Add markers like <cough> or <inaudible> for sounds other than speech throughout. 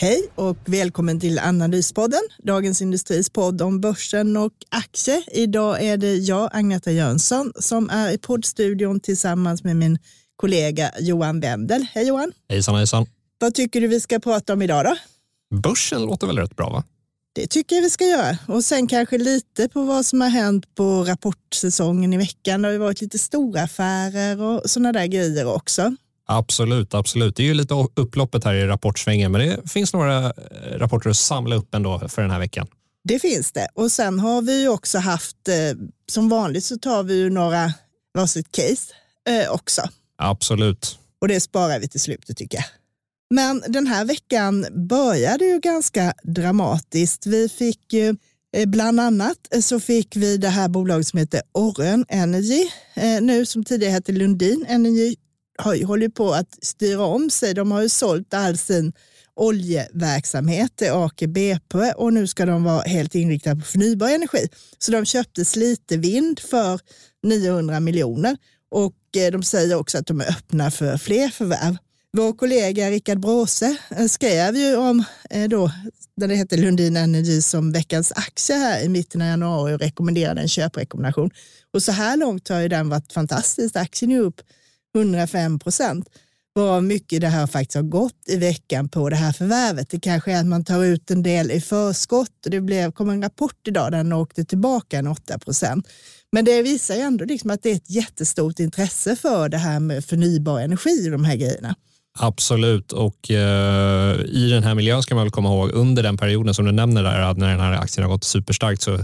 Hej och välkommen till Analyspodden, Dagens Industris podd om börsen och aktier. Idag är det jag, Agneta Jönsson, som är i poddstudion tillsammans med min kollega Johan Wendel. Hej Johan! Hejsan hejsan! Vad tycker du vi ska prata om idag då? Börsen låter väl rätt bra va? Det tycker jag vi ska göra. Och sen kanske lite på vad som har hänt på rapportsäsongen i veckan. Det har ju varit lite stora affärer och sådana där grejer också. Absolut, absolut. Det är ju lite upploppet här i rapportsvängen, men det finns några eh, rapporter att samla upp ändå för den här veckan. Det finns det. Och sen har vi ju också haft, eh, som vanligt så tar vi ju några varsitt case eh, också. Absolut. Och det sparar vi till slutet tycker jag. Men den här veckan började ju ganska dramatiskt. Vi fick ju Bland annat så fick vi det här bolaget som heter Orrön Energy, nu som tidigare hette Lundin Energy har, håller på att styra om sig. De har ju sålt all sin oljeverksamhet till Aker BP och nu ska de vara helt inriktade på förnybar energi. Så de köpte Slite Vind för 900 miljoner och eh, de säger också att de är öppna för fler förvärv. Vår kollega Rickard Bråse eh, skrev ju om eh, då, när det hette Lundin Energy som veckans aktie här i mitten av januari och rekommenderade en köprekommendation. Och så här långt har ju den varit fantastisk. Aktien är upp 105 procent. Vad mycket det här faktiskt har gått i veckan på det här förvärvet. Det kanske är att man tar ut en del i förskott. Det blev, kom en rapport idag där den åkte tillbaka en 8 procent. Men det visar ju ändå liksom att det är ett jättestort intresse för det här med förnybar energi och de här grejerna. Absolut, och eh, i den här miljön ska man väl komma ihåg under den perioden som du nämner där, när den här aktien har gått superstarkt så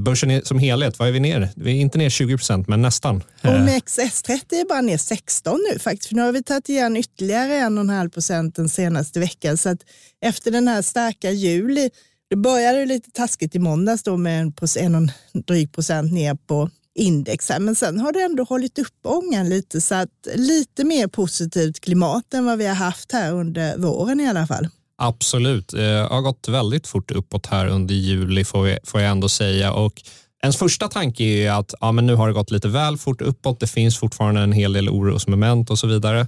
börsen är, som helhet, vad är vi ner? Vi är inte ner 20 procent, men nästan. OMXS30 är bara ner 16 nu faktiskt, för nu har vi tagit igen ytterligare 1,5 procent den senaste veckan. Så att efter den här starka juli, det började lite taskigt i måndags då med en, en och en dryg procent ner på index, men sen har det ändå hållit upp ångan lite, så att lite mer positivt klimat än vad vi har haft här under våren i alla fall. Absolut. Det har gått väldigt fort uppåt här under juli får jag ändå säga. Och ens första tanke är att ja, men nu har det gått lite väl fort uppåt. Det finns fortfarande en hel del orosmoment och så vidare.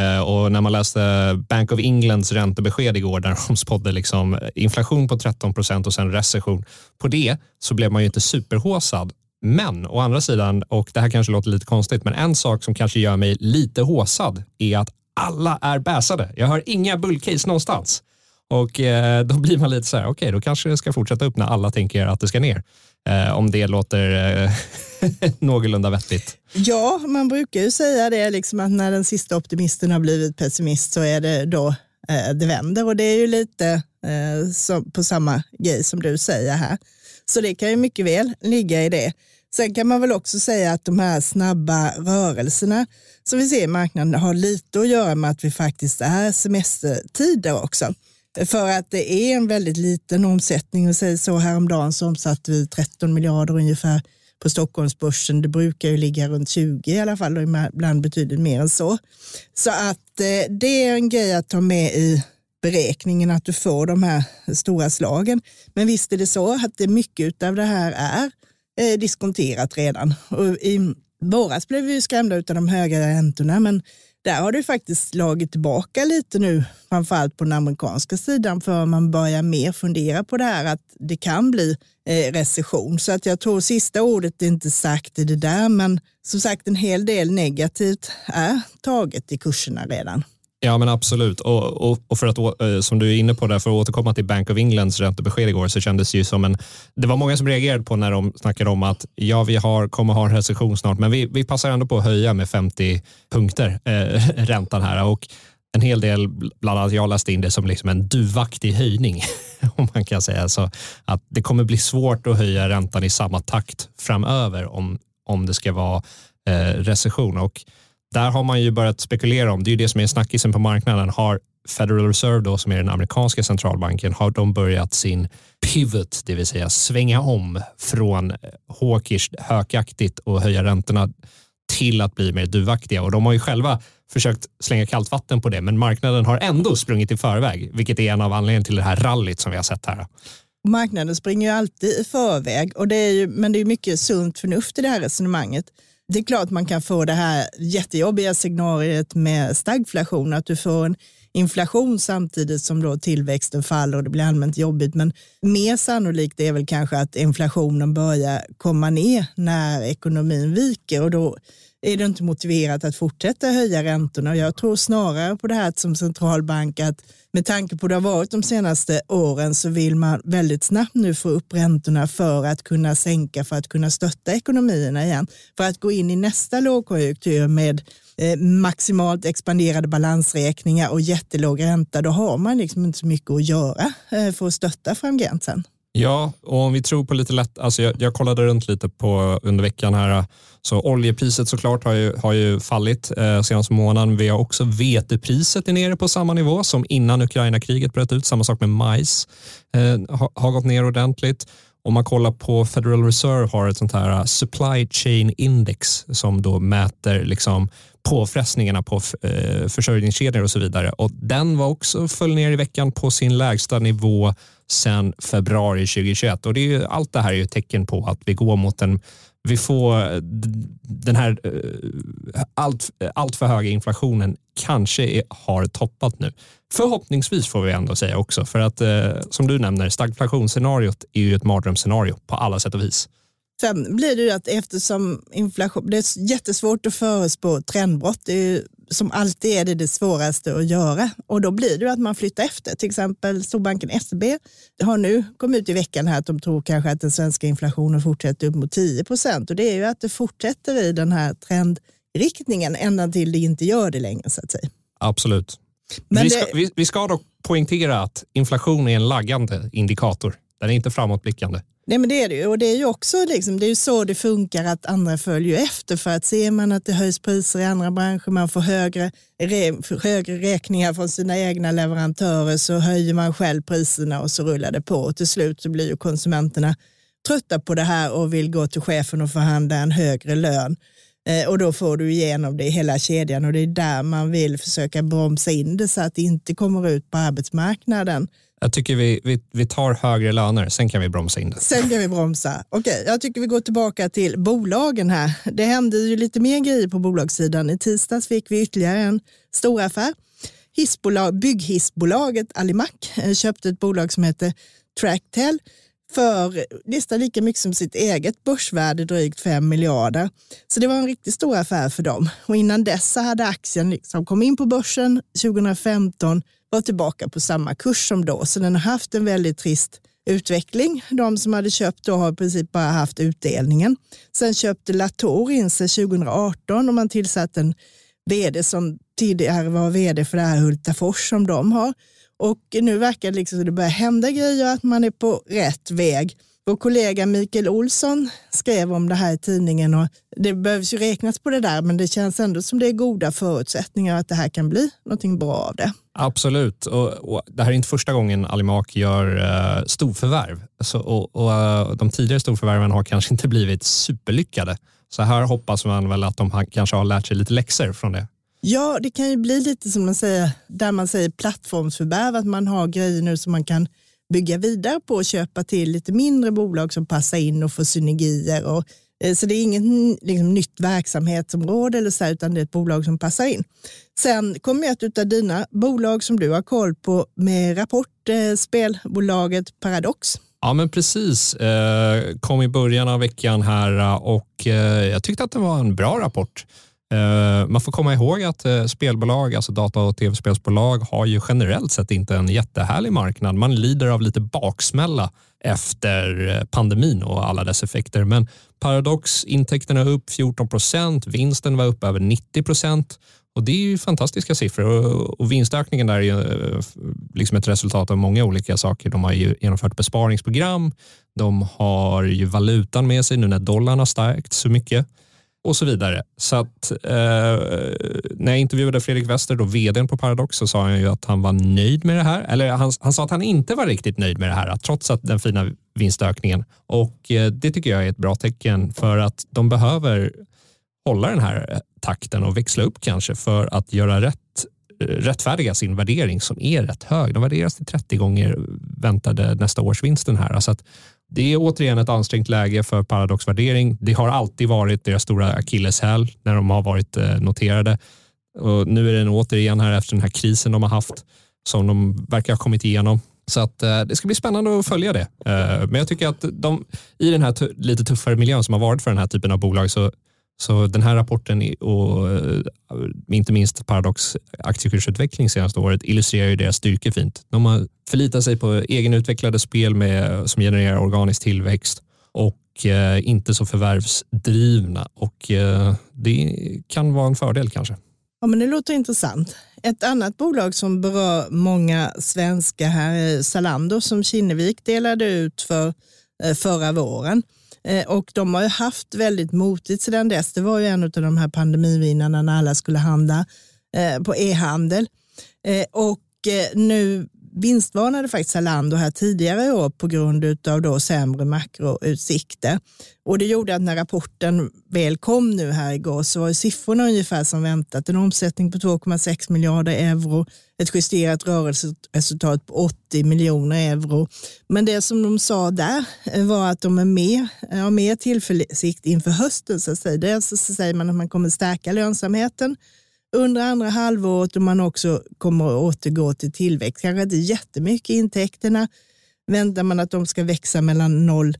Eh, och när man läste Bank of Englands räntebesked igår där de spådde liksom inflation på 13 procent och sen recession på det så blev man ju inte superhåsad. Men å andra sidan, och det här kanske låter lite konstigt, men en sak som kanske gör mig lite håsad är att alla är bäsade. Jag hör inga bullcase någonstans. Och eh, då blir man lite så här, okej, okay, då kanske det ska fortsätta upp när alla tänker att det ska ner. Eh, om det låter eh, <laughs> någorlunda vettigt. Ja, man brukar ju säga det, liksom att när den sista optimisten har blivit pessimist så är det då eh, det vänder och det är ju lite eh, som, på samma grej som du säger här. Så det kan ju mycket väl ligga i det. Sen kan man väl också säga att de här snabba rörelserna som vi ser i marknaden har lite att göra med att vi faktiskt är semestertider också. För att det är en väldigt liten omsättning och säg så häromdagen så omsatte vi 13 miljarder ungefär på Stockholmsbörsen. Det brukar ju ligga runt 20 i alla fall och ibland betydligt mer än så. Så att eh, det är en grej att ta med i beräkningen att du får de här stora slagen. Men visst är det så att det mycket av det här är eh, diskonterat redan. Och I våras blev vi skrämda av de höga räntorna men där har det faktiskt slagit tillbaka lite nu, framförallt på den amerikanska sidan, för man börjar mer fundera på det här att det kan bli eh, recession. Så att jag tror sista ordet är inte sagt i det där, men som sagt en hel del negativt är taget i kurserna redan. Ja, men absolut. Och, och, och, för att, eh, som du är inne på där, för att återkomma till Bank of Englands räntebesked igår, så kändes det ju som en... Det var många som reagerade på när de snackade om att ja, vi har, kommer ha en recession snart, men vi, vi passar ändå på att höja med 50 punkter eh, <laughs> räntan här. Och en hel del, bland annat jag läste in det som liksom en duvaktig höjning, <laughs> om man kan säga så. Att det kommer bli svårt att höja räntan i samma takt framöver om, om det ska vara eh, recession. Och där har man ju börjat spekulera om, det är ju det som är snackisen på marknaden, har Federal Reserve då, som är den amerikanska centralbanken, har de börjat sin pivot, det vill säga svänga om från eh, hawkish, hökaktigt och höja räntorna till att bli mer duvaktiga och de har ju själva försökt slänga kallt vatten på det, men marknaden har ändå sprungit i förväg, vilket är en av anledningarna till det här rallyt som vi har sett här. Marknaden springer ju alltid i förväg, och det är ju, men det är mycket sunt förnuft i det här resonemanget. Det är klart man kan få det här jättejobbiga scenariet med stagflation, att du får en inflation samtidigt som då tillväxten faller och det blir allmänt jobbigt. Men mer sannolikt är väl kanske att inflationen börjar komma ner när ekonomin viker och då är det inte motiverat att fortsätta höja räntorna. Jag tror snarare på det här som centralbank att med tanke på hur det har varit de senaste åren så vill man väldigt snabbt nu få upp räntorna för att kunna sänka, för att kunna stötta ekonomierna igen. För att gå in i nästa lågkonjunktur med eh, maximalt expanderade balansräkningar och jättelåg ränta, då har man liksom inte så mycket att göra eh, för att stötta framgent sen. Ja, och om vi tror på lite lätt, alltså jag, jag kollade runt lite på under veckan här, så oljepriset såklart har ju, har ju fallit eh, senaste månaden. Vi har också vetepriset är nere på samma nivå som innan Ukraina-kriget bröt ut. Samma sak med majs eh, har, har gått ner ordentligt. Om man kollar på Federal Reserve har ett sånt här eh, supply chain index som då mäter liksom påfrestningarna på eh, försörjningskedjor och så vidare. Och den var också föll ner i veckan på sin lägsta nivå sedan februari 2021 och det är ju, allt det här är ju ett tecken på att vi går mot en vi får den här eh, allt, allt för höga inflationen kanske är, har toppat nu. Förhoppningsvis får vi ändå säga också för att eh, som du nämner stagflationsscenariot är ju ett mardrömsscenario på alla sätt och vis. Sen blir det ju att eftersom inflation, det är jättesvårt att förespå trendbrott. Det är som alltid är det det svåraste att göra och då blir det att man flyttar efter. Till exempel storbanken SEB har nu kommit ut i veckan här att de tror kanske att den svenska inflationen fortsätter upp mot 10 procent och det är ju att det fortsätter i den här trendriktningen ända till det inte gör det längre så att säga. Absolut. Men vi, ska, det... vi, vi ska dock poängtera att inflation är en laggande indikator. Den är inte framåtblickande. Nej men det är det ju och det är ju också liksom, det är ju så det funkar att andra följer efter för att ser man att det höjs priser i andra branscher, man får högre, högre räkningar från sina egna leverantörer så höjer man själv priserna och så rullar det på och till slut så blir ju konsumenterna trötta på det här och vill gå till chefen och förhandla en högre lön. Eh, och då får du igenom det i hela kedjan och det är där man vill försöka bromsa in det så att det inte kommer ut på arbetsmarknaden. Jag tycker vi, vi, vi tar högre löner, sen kan vi bromsa in det. Sen kan vi bromsa. Okej, okay, jag tycker vi går tillbaka till bolagen här. Det hände ju lite mer grejer på bolagssidan. I tisdags fick vi ytterligare en stor affär. Hissbolag, bygghissbolaget Alimak eh, köpte ett bolag som heter Tractel för nästan lika mycket som sitt eget börsvärde, drygt 5 miljarder. Så det var en riktigt stor affär för dem. Och innan dess hade aktien liksom kom in på börsen 2015 var tillbaka på samma kurs som då. Så den har haft en väldigt trist utveckling. De som hade köpt då har i princip bara haft utdelningen. Sen köpte Latour in sig 2018 och man tillsatte en vd som tidigare var vd för det här Hultafors som de har. Och nu verkar det liksom det börjar hända grejer, att man är på rätt väg. Vår kollega Mikael Olsson skrev om det här i tidningen och det behövs ju räknas på det där, men det känns ändå som det är goda förutsättningar att det här kan bli någonting bra av det. Absolut, och, och det här är inte första gången Alimak gör uh, storförvärv. Så, och, och uh, de tidigare storförvärven har kanske inte blivit superlyckade. Så här hoppas man väl att de har, kanske har lärt sig lite läxor från det. Ja, det kan ju bli lite som man säger, där man säger plattformsförvärv, att man har grejer nu som man kan bygga vidare på och köpa till lite mindre bolag som passar in och får synergier. Och, eh, så det är inget liksom, nytt verksamhetsområde eller så, utan det är ett bolag som passar in. Sen kommer ett av dina bolag som du har koll på med rapport, eh, spelbolaget Paradox. Ja, men precis. Eh, kom i början av veckan här eh, och eh, jag tyckte att det var en bra rapport. Eh, man får komma ihåg att eh, spelbolag, alltså data och tv-spelsbolag har ju generellt sett inte en jättehärlig marknad. Man lider av lite baksmälla efter eh, pandemin och alla dess effekter. Men Paradox, intäkterna upp 14 procent, vinsten var upp över 90 procent och det är ju fantastiska siffror och vinstökningen där är ju liksom ett resultat av många olika saker. De har ju genomfört besparingsprogram, de har ju valutan med sig nu när dollarn har stärkt så mycket och så vidare. Så att, eh, när jag intervjuade Fredrik Wester, då vdn på Paradox, så sa han ju att han var nöjd med det här. Eller han, han sa att han inte var riktigt nöjd med det här, trots att den fina vinstökningen. Och eh, det tycker jag är ett bra tecken för att de behöver hålla den här eh, takten och växla upp kanske för att göra rätt eh, rättfärdiga sin värdering som är rätt hög. De värderas till 30 gånger väntade nästa års vinsten här. Så att det är återigen ett ansträngt läge för Paradox värdering. Det har alltid varit deras stora akilleshäl när de har varit eh, noterade. Och nu är den återigen här efter den här krisen de har haft som de verkar ha kommit igenom. Så att, eh, det ska bli spännande att följa det. Eh, men jag tycker att de, i den här lite tuffare miljön som har varit för den här typen av bolag så så den här rapporten och eh, inte minst Paradox aktiekursutveckling senaste året illustrerar ju deras styrka fint. De har förlitat sig på egenutvecklade spel med, som genererar organisk tillväxt och eh, inte så förvärvsdrivna och eh, det kan vara en fördel kanske. Ja, men det låter intressant. Ett annat bolag som berör många svenskar här är Zalando som Kinnevik delade ut för eh, förra våren. Eh, och de har ju haft väldigt motigt sedan dess. Det var ju en av de här pandemivinnarna när alla skulle handla eh, på e-handel. Eh, och nu vinstvarnade faktiskt Zalando här tidigare i år på grund av då sämre makroutsikter. Och det gjorde att när rapporten väl kom nu här igår så var siffrorna ungefär som väntat. En omsättning på 2,6 miljarder euro, ett justerat rörelseresultat på 80 miljoner euro. Men det som de sa där eh, var att de är mer, eh, har mer tillförsikt inför hösten. Så att säga. Dels så säger man att man kommer stärka lönsamheten under andra halvåret och man också kommer att återgå till tillväxt. Kanske inte jättemycket intäkterna väntar man att de ska växa mellan 0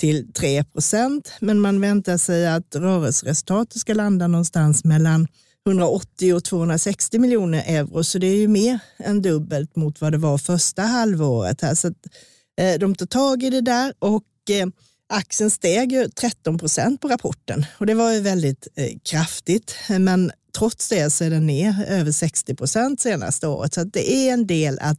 till 3 procent, men man väntar sig att rörelseresultatet ska landa någonstans mellan 180 och 260 miljoner euro, så det är ju mer än dubbelt mot vad det var första halvåret. Här. Så att, eh, de tar tag i det där och eh, aktien steg ju 13 procent på rapporten och det var ju väldigt eh, kraftigt. Men trots det så är den ner över 60 procent senaste året. Så det är en del att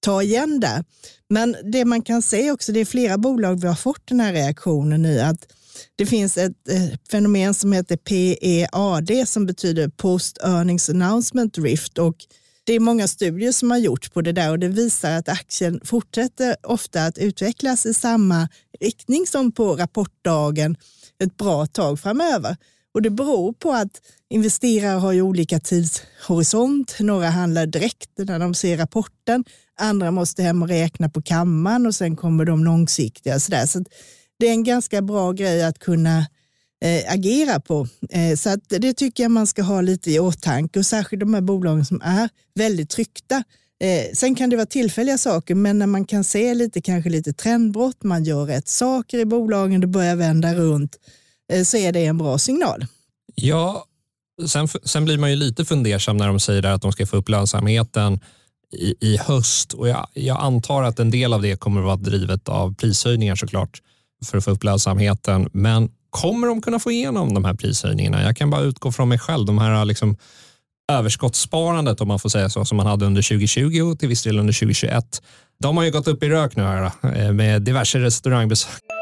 ta igen där. Men det man kan se också, det är flera bolag vi har fått den här reaktionen i, att det finns ett eh, fenomen som heter PEAD som betyder Post Earnings Announcement Drift och det är många studier som har gjorts på det där och det visar att aktien fortsätter ofta att utvecklas i samma riktning som på rapportdagen ett bra tag framöver. Och det beror på att investerare har ju olika tidshorisont. Några handlar direkt när de ser rapporten. Andra måste hem och räkna på kammaren och sen kommer de långsiktiga. Så, där. så det är en ganska bra grej att kunna eh, agera på. Eh, så att det tycker jag man ska ha lite i åtanke och särskilt de här bolagen som är väldigt tryckta. Eh, sen kan det vara tillfälliga saker, men när man kan se lite, kanske lite trendbrott, man gör rätt saker i bolagen, det börjar vända runt, Eh, så är det en bra signal. Ja, sen, sen blir man ju lite fundersam när de säger att de ska få upp lönsamheten i, i höst och jag, jag, antar att en del av det kommer att vara drivet av prishöjningar såklart för att få upp lönsamheten. Men kommer de kunna få igenom de här prishöjningarna? Jag kan bara utgå från mig själv. De här liksom överskottssparandet, om man får säga så, som man hade under 2020 och till viss del under 2021. De har ju gått upp i rök nu här, eh, med diverse restaurangbesök.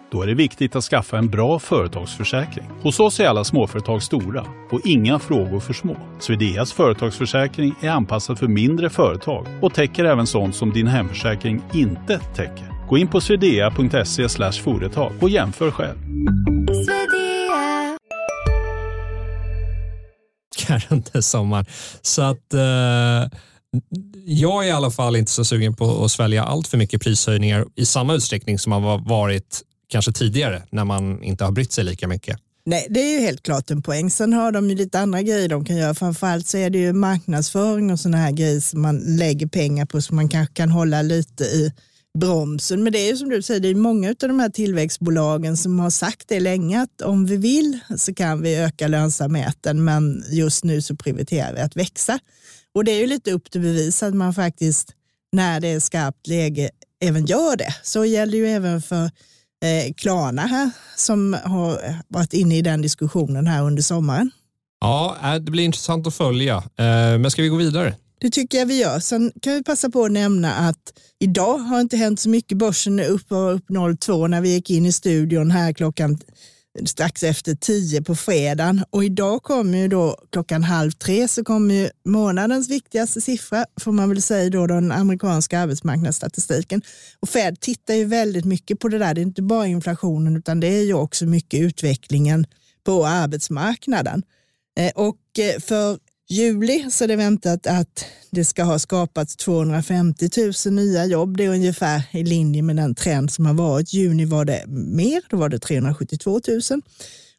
Då är det viktigt att skaffa en bra företagsförsäkring. Hos oss är alla småföretag stora och inga frågor för små. Swedeas företagsförsäkring är anpassad för mindre företag och täcker även sånt som din hemförsäkring inte täcker. Gå in på swedea.se företag och jämför själv. Karante <laughs> sommar. Så att eh, jag är i alla fall inte så sugen på att svälja allt för mycket prishöjningar i samma utsträckning som har varit kanske tidigare när man inte har brytt sig lika mycket. Nej, det är ju helt klart en poäng. Sen har de ju lite andra grejer de kan göra. Framförallt så är det ju marknadsföring och sådana här grejer som man lägger pengar på som man kanske kan hålla lite i bromsen. Men det är ju som du säger, det är många av de här tillväxtbolagen som har sagt det länge att om vi vill så kan vi öka lönsamheten men just nu så prioriterar vi att växa. Och det är ju lite upp till bevis att man faktiskt när det är skarpt läge även gör det. Så gäller ju även för eh, Klarna här som har varit inne i den diskussionen här under sommaren. Ja, äh, det blir intressant att följa. Eh, men ska vi gå vidare? Det tycker jag vi gör. Sen kan vi passa på att nämna att idag har inte hänt så mycket. Börsen är upp upp 02 när vi gick in i studion här klockan strax efter tio på fredagen och idag kommer ju då klockan halv tre så kommer ju månadens viktigaste siffra får man väl säga då den amerikanska arbetsmarknadsstatistiken. Och Fed tittar ju väldigt mycket på det där. Det är inte bara inflationen utan det är ju också mycket utvecklingen på arbetsmarknaden. Eh, och eh, för juli så är det väntat att det ska ha skapats 250 000 nya jobb. Det är ungefär i linje med den trend som har varit. Juni var det mer, då var det 372 000.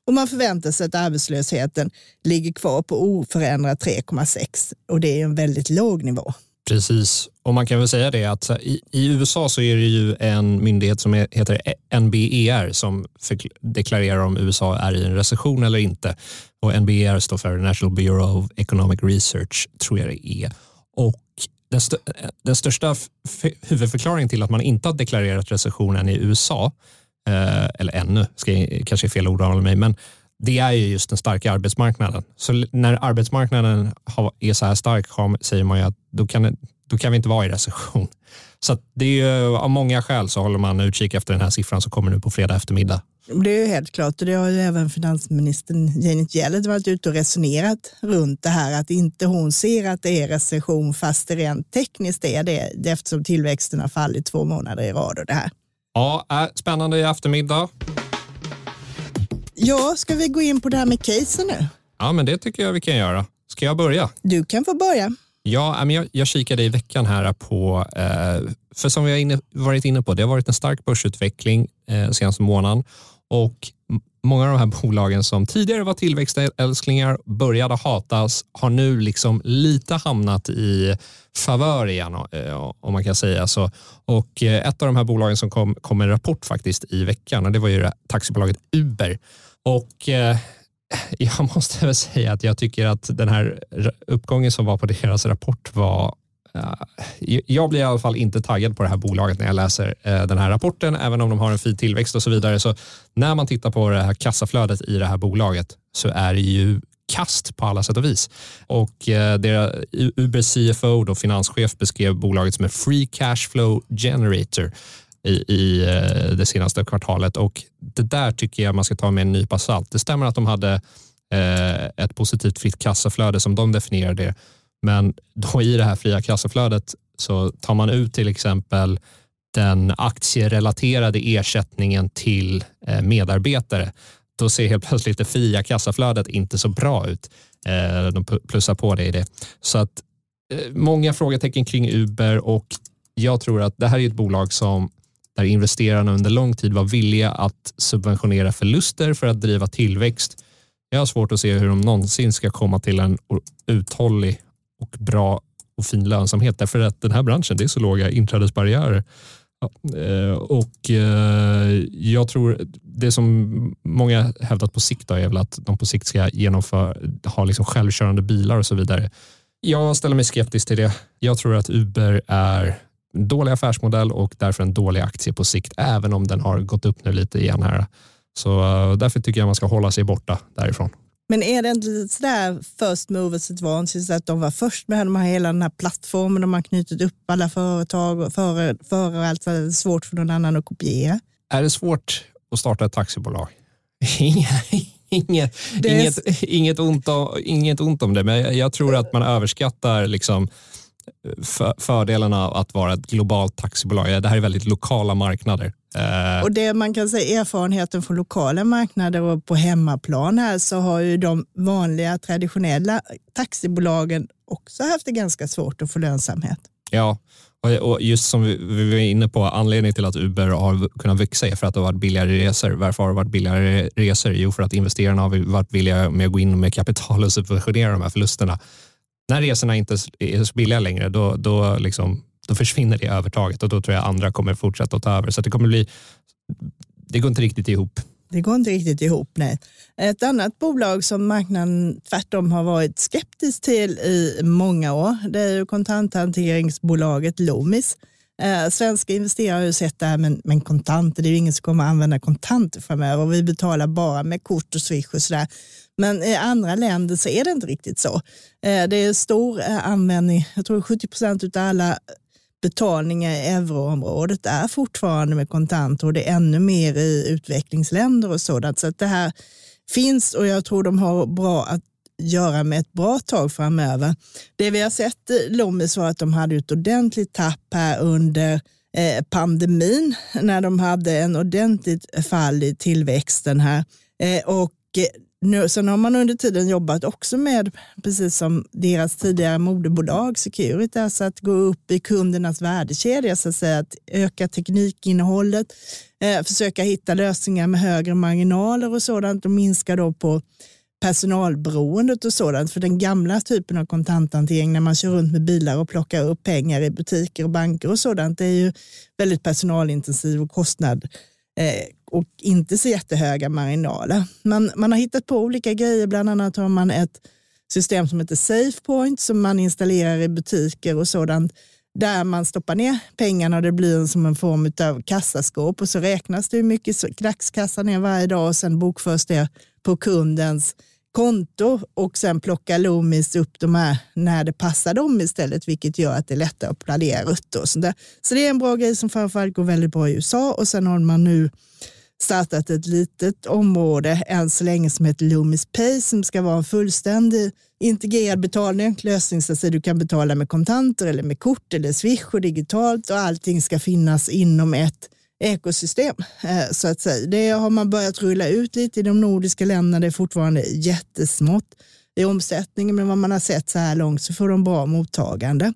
Och man förväntar sig att arbetslösheten ligger kvar på oförändrat 3,6 och det är en väldigt låg nivå. Precis, och man kan väl säga det att i, i USA så är det ju en myndighet som heter NBER som deklarerar om USA är i en recession eller inte. Och NBER står för National Bureau of Economic Research, tror jag det är. Och den, st den största huvudförklaringen till att man inte har deklarerat recessionen i USA, eh, eller ännu, ska jag, kanske är fel ord av mig, men det är ju just den starka arbetsmarknaden. Så när arbetsmarknaden är så här stark säger man ju att då kan, då kan vi inte vara i recession. Så det är ju, av många skäl så håller man utkik efter den här siffran som kommer nu på fredag eftermiddag. Det är ju helt klart och det har ju även finansministern Janet Yellen varit ute och resonerat runt det här att inte hon ser att det är recession fast det rent tekniskt är det eftersom tillväxten har fallit två månader i rad och det här. Ja, äh, spännande i eftermiddag. Ja, ska vi gå in på det här med casen nu? Ja, men det tycker jag vi kan göra. Ska jag börja? Du kan få börja. Ja, men jag, jag kikade i veckan här på, eh, för som vi har inne, varit inne på, det har varit en stark börsutveckling eh, senaste månaden och många av de här <laughs> bolagen som tidigare var tillväxtälsklingar, började hatas, har nu liksom lite hamnat i favör igen, eh, om man kan säga så. Och ett av de här bolagen som kom, kom en rapport faktiskt i veckan, och det var ju taxibolaget Uber. Och eh, <laughs> jag måste väl säga att jag tycker att den här uppgången som var på deras rapport var eh, jag blir i alla fall inte taggad på det här bolaget när jag läser eh, den här rapporten, även om de har en fin tillväxt och så vidare. Så när man tittar på det här kassaflödet i det här bolaget så är det ju kast på alla sätt och vis. Och eh, deras Uber CFO, då, finanschef, beskrev bolaget som en free cash flow generator i, i eh, det senaste kvartalet och det där tycker jag man ska ta med en nypa salt. Det stämmer att de hade eh, ett positivt fritt kassaflöde som de definierade det men då i det här fria kassaflödet så tar man ut till exempel den aktierelaterade ersättningen till eh, medarbetare. Då ser helt plötsligt det fria kassaflödet inte så bra ut. Eh, de plussar på det i det. Så att eh, många frågetecken kring Uber och jag tror att det här är ett bolag som där investerarna under lång tid var villiga att subventionera förluster för att driva tillväxt. Jag har svårt att se hur de någonsin ska komma till en uthållig och bra och fin lönsamhet därför att den här branschen det är så låga inträdesbarriärer. Ja, eh, och eh, jag tror det som många hävdat på sikt är väl att de på sikt ska genomföra, ha liksom självkörande bilar och så vidare. Jag ställer mig skeptisk till det. Jag tror att Uber är dålig affärsmodell och därför en dålig aktie på sikt, även om den har gått upp nu lite igen här. Så eh, därför tycker jag man ska hålla sig borta därifrån. Men är det inte lite sådär first movers advantage att de var först med de här, hela den här plattformen, de har knutit upp alla företag och före, före allt, är det svårt för någon annan att kopiera? Är det svårt att starta ett taxibolag? <laughs> inget, är... inget, inget, ont om, inget ont om det, men jag tror att man överskattar liksom för, fördelarna av att vara ett globalt taxibolag. Det här är väldigt lokala marknader. Eh, och det man kan säga erfarenheten från lokala marknader och på hemmaplan här så har ju de vanliga traditionella taxibolagen också haft det ganska svårt att få lönsamhet. Ja, och just som vi var inne på, anledningen till att Uber har kunnat växa är för att det har varit billigare resor. Varför har det varit billigare resor? Jo, för att investerarna har varit villiga med att gå in med kapital och subventionera de här förlusterna. När resorna inte är så billiga längre, då, då liksom då försvinner det övertaget och då tror jag andra kommer fortsätta att ta över. Så det kommer bli, det går inte riktigt ihop. Det går inte riktigt ihop, nej. Ett annat bolag som marknaden tvärtom har varit skeptisk till i många år, det är ju kontanthanteringsbolaget Loomis. Eh, svenska investerare har ju sett det här med, med kontanter. Det är ju ingen som kommer använda kontanter framöver. och Vi betalar bara med kort och swish och sådär. Men i andra länder så är det inte riktigt så. Eh, det är stor eh, användning. Jag tror 70 procent av alla betalningar i euroområdet är fortfarande med kontanter och det är ännu mer i utvecklingsländer och sådant. Så att det här finns och jag tror de har bra att göra med ett bra tag framöver. Det vi har sett i Lommis var att de hade ett ordentligt tapp här under eh, pandemin när de hade en ordentligt fall i tillväxten här. Och nu, sen har man under tiden jobbat också med, precis som deras tidigare moderbolag Securitas, alltså att gå upp i kundernas värdekedja, så att säga, att öka teknikinnehållet, eh, försöka hitta lösningar med högre marginaler och sådant och minska då på personalberoendet och sådant. För den gamla typen av kontanthantering när man kör runt med bilar och plockar upp pengar i butiker och banker och sådant, det är ju väldigt personalintensiv och kostnad eh, och inte så jättehöga marginaler. Man, man har hittat på olika grejer, bland annat har man ett system som heter SafePoint som man installerar i butiker och sådant där man stoppar ner pengarna och det blir som en form av kassaskåp och så räknas det hur mycket dagskassan är varje dag och sen bokförs det på kundens konto och sen plockar Loomis upp de här när det passar dem istället, vilket gör att det är lättare att planera rutter. där. så det är en bra grej som framförallt går väldigt bra i USA och sen har man nu startat ett litet område än så länge som heter Loomis Pay som ska vara en fullständig integrerad betalning, lösning så att du kan betala med kontanter eller med kort eller swish och digitalt och allting ska finnas inom ett ekosystem. Eh, så att säga. Det har man börjat rulla ut lite i de nordiska länderna. Det är fortfarande jättesmått i omsättningen, men vad man har sett så här långt så får de bra mottagande.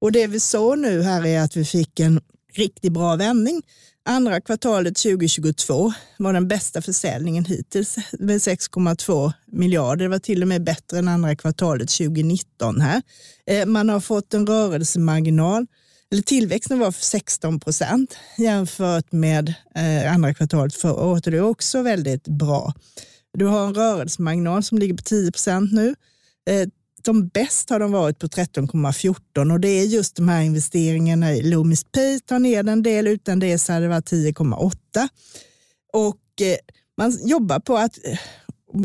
Och det vi såg nu här är att vi fick en riktigt bra vändning. Andra kvartalet 2022 var den bästa försäljningen hittills med 6,2 miljarder. Det var till och med bättre än andra kvartalet 2019 här. Eh, man har fått en rörelsemarginal eller tillväxten var 16 procent jämfört med eh, andra kvartalet förra året och det är också väldigt bra. Du har en rörelsemarginal som ligger på 10 procent nu. Eh, som bäst har de varit på 13,14 och det är just de här investeringarna i Loomis Pay tar ner en del, utan det så hade det varit 10,8. Och eh, man jobbar på att eh,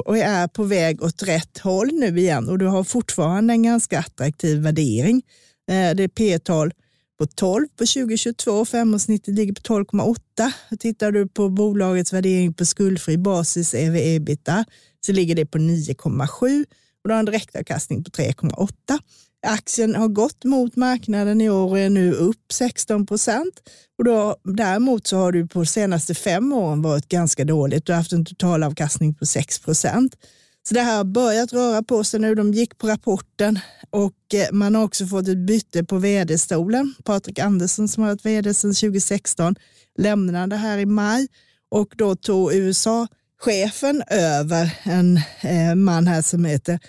och är på väg åt rätt håll nu igen och du har fortfarande en ganska attraktiv värdering. Eh, det är P-tal på 12 på 2022. Femårssnittet ligger på 12,8. Tittar du på bolagets värdering på skuldfri basis, ev ebita, så ligger det på 9,7 och du har en direktavkastning på 3,8. Aktien har gått mot marknaden i år och är nu upp 16 procent. Och då, däremot så har du på de senaste fem åren varit ganska dåligt. Du har haft en totalavkastning på 6 procent. Så det här har börjat röra på sig nu. De gick på rapporten och eh, man har också fått ett byte på vd-stolen. Patrik Andersson som har varit vd sedan 2016 lämnade här i maj och då tog USA chefen över en eh, man här som heter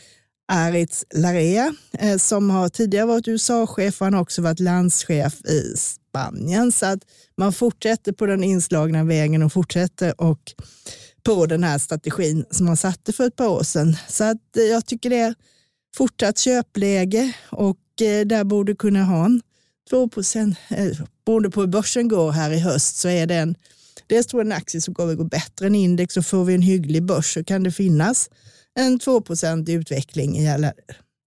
Aritz Larea eh, som har tidigare varit USA-chef och han har också varit landschef i Spanien. Så att man fortsätter på den inslagna vägen och fortsätter och på den här strategin som man satte för ett par år sedan. Så att eh, jag tycker det är fortsatt köpläge och där borde kunna ha en 2 procent, beroende på hur börsen går här i höst så är det en, dels tror jag en aktie som kommer gå bättre än index och får vi en hygglig börs så kan det finnas en 2 procent utveckling, eller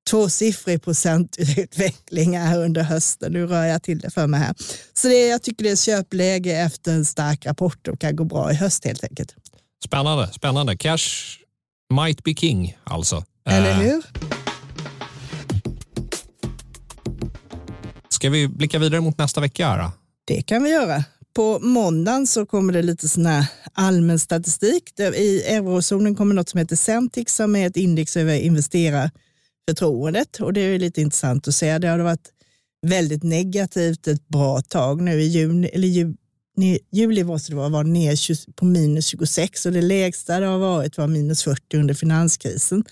tvåsiffrig procentutveckling här under hösten. Nu rör jag till det för mig här. Så det, jag tycker det är köpläge efter en stark rapport och kan gå bra i höst helt enkelt. Spännande, spännande. Cash might be king alltså. Eller eh, hur? Ska vi blicka vidare mot nästa vecka? Här? Det kan vi göra. På måndagen så kommer det lite sån här allmän statistik. I eurozonen kommer något som heter Centix som är ett index över investerarförtroendet och det är lite intressant att se. Det har varit väldigt negativt ett bra tag nu i juni, eller juli måste det vara, var ner på minus 26 och det lägsta det har varit var minus 40 under finanskrisen.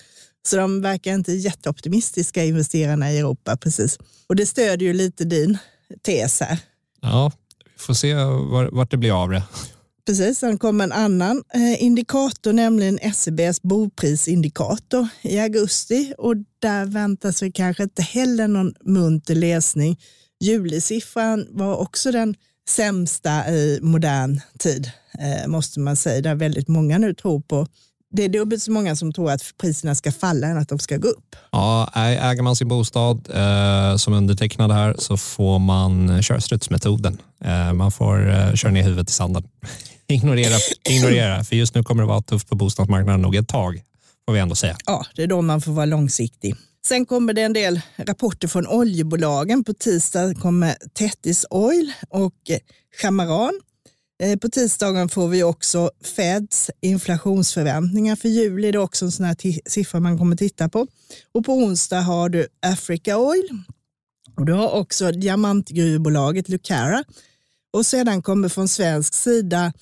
Så de verkar inte jätteoptimistiska investerarna i Europa precis. Och det stödjer ju lite din tes här. Ja, får se vart det blir av det. Precis, sen kom en annan eh, indikator, nämligen SEBs boprisindikator i augusti. Och där väntas vi kanske inte heller någon munter läsning. Julisiffran var också den sämsta i modern tid, eh, måste man säga, där väldigt många nu tror på det är dubbelt så många som tror att priserna ska falla än att de ska gå upp. Ja, äger man sin bostad eh, som undertecknad här så får man köra strutsmetoden. Eh, man får eh, köra ner huvudet i sanden. <laughs> ignorera, ignorera, för just nu kommer det vara tufft på bostadsmarknaden nog ett tag, får vi ändå säga. Ja, det är då man får vara långsiktig. Sen kommer det en del rapporter från oljebolagen. På tisdag kommer Tettis Oil och Chamaran Eh, Eh, på tisdagen får vi också Feds inflationsförväntningar för juli. Det är också en sån här siffra man kommer titta på. Och på onsdag har du Africa Oil och du har också diamantgruvbolaget Lucara. Och sedan kommer från svensk sida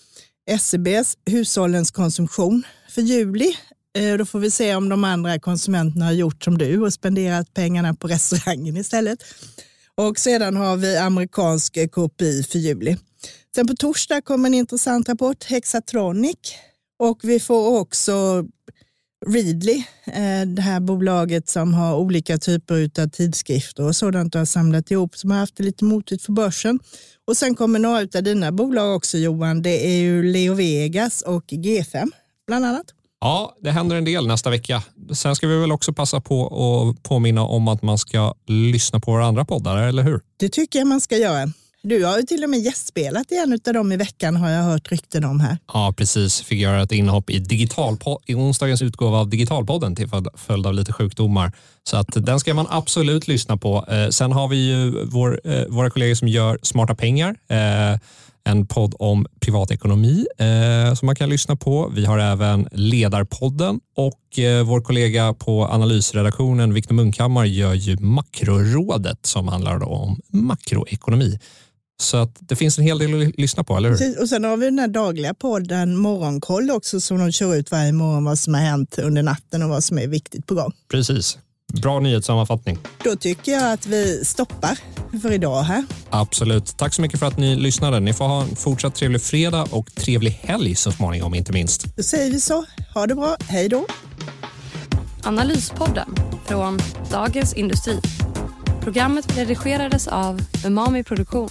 SCBs hushållens konsumtion för juli. Eh, då får vi se om de andra konsumenterna har gjort som du och spenderat pengarna på restaurangen istället. Och sedan har vi amerikansk eh, KPI för juli. Sen på torsdag kommer en intressant rapport, Hexatronic. Och vi får också Readly, eh, det här bolaget som har olika typer av tidskrifter och sådant och har samlat ihop som har haft det lite motigt för börsen. Och sen kommer några av dina bolag också Johan, det är ju Leo Vegas och G5 bland annat. Ja, det händer en del nästa vecka. Sen ska vi väl också passa på att påminna om att man ska lyssna på våra andra poddar, eller hur? Det tycker jag man ska göra. Du har ju till och med gästspelat i en av dem i veckan har jag hört rykten om här. Ja, precis. Fick göra ett inhopp i, i onsdagens utgåva av Digitalpodden till följd av lite sjukdomar. Så att den ska man absolut lyssna på. Eh, sen har vi ju vår, eh, våra kollegor som gör Smarta pengar. Eh, en podd om privatekonomi eh, som man kan lyssna på. Vi har även Ledarpodden och eh, vår kollega på analysredaktionen Viktor Munkhammar gör ju Makrorådet som handlar om makroekonomi. Så att det finns en hel del att lyssna på, eller hur? Precis. Och sen har vi den här dagliga podden Morgonkoll också som de kör ut varje morgon vad som har hänt under natten och vad som är viktigt på gång. Precis. Bra nyhetssammanfattning. Då tycker jag att vi stoppar för idag här. Absolut. Tack så mycket för att ni lyssnade. Ni får ha en fortsatt trevlig fredag och trevlig helg så småningom, inte minst. Då säger vi så. Ha det bra. Hej då. Analyspodden från Dagens Industri. Programmet redigerades av Umami Produktion.